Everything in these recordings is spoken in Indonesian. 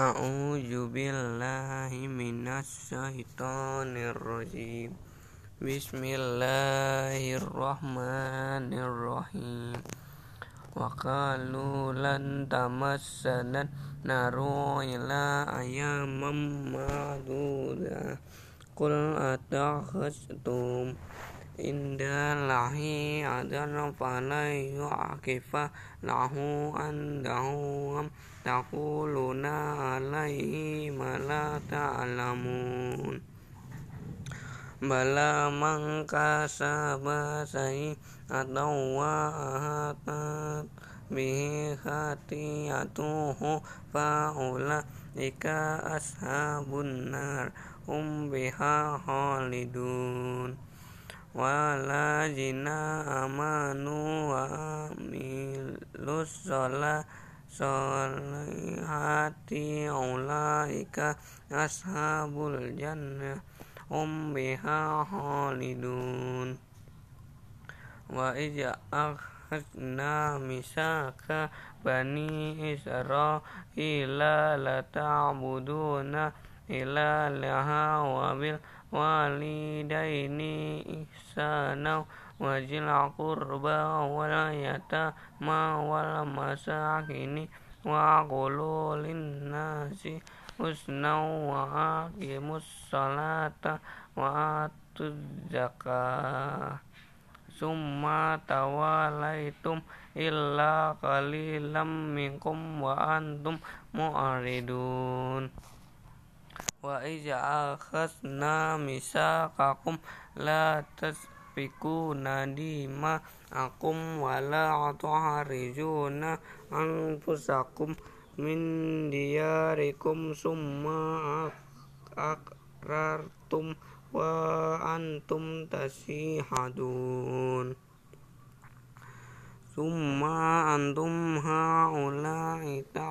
A'udzu billahi minasyaitonir rajim. Bismillahirrahmanirrahim. Wa qalu lan tamassana naru ila ayyamin ma'dudah. Qul atakhastum indallahi adan fala yu'akifa lahu andahum taquluna alaihi ma la ta'lamun. Bala man kasaba sayyi'atan wa ahatat bihi khatiyatuhu fa ulaika ashabun nar hum biha waladzina amanu wa amilus solihati ulaika ashabul jannah hum biha wa ija akhadna misaka bani israila la ta'buduna ila laha wa bil walidaini ihsana wajil qurba wal yatama wal masakin wa qulu lin nasi husna wa aqimus salata wa atuz zakah. Summa tawalaitum illa qalilam minkum wa antum mu'ridun wa iza akhadna misaqakum la tasfikuna dima'akum wa la tuharijuna anfusakum min diyarikum summa akrartum wa antum tasihadun. Summa antum haula'i ta'duluna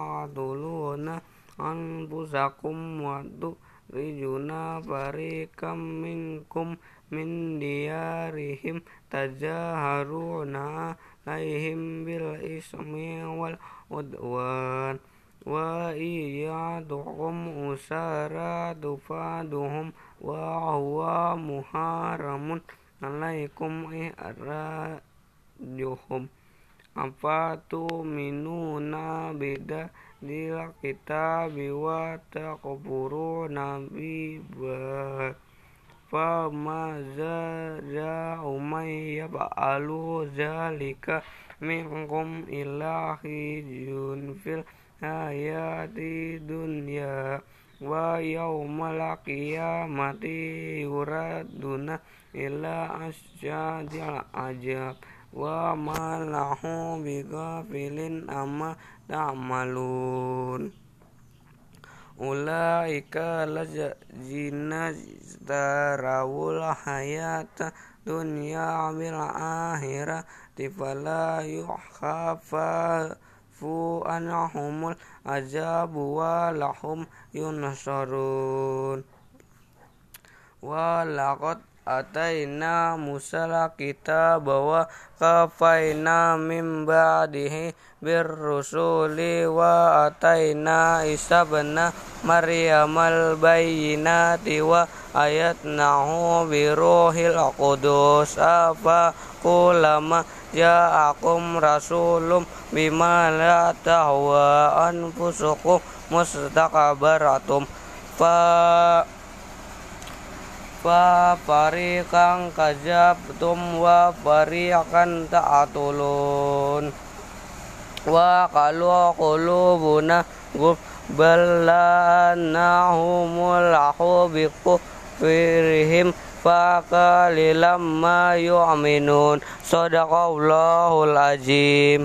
anfusakum wa tukhrijuna fariqam minkum min diyarihim tajaharuna alaihim bil ismi wal udwan. Wa iyaduhum usara tufaduhum wa ihrajuhum afatu minuna bida dil kitabi wa takfuruna bi fa ma zaja'u may yab'alu zalika minkum ilahi jun fil hayati dunya. Wa yaumal qiyamati yuraduna ila asyadil ajab وما لهم بغافل أما تعملون أولئك الذين اشتروا الحياة الدنيا بالآخرة فلا يخفف عنهم العذاب ولهم ينصرون ولقد ataina musal kitaba wa kafaina min ba'dihi birrusuli wa ataina isa bana maryamal bayyinati wa ayatnahu biruhil qudus. Afa kulama ja'akum rasulum bima la tahwa anfusukum mustakbaratum fa fa fariqan kadzabtum wa fariqan ta'tulun wa qalu qulubuna ballanahumul biqu firihim qalilam ma yu'minun. Sadaqallahul azim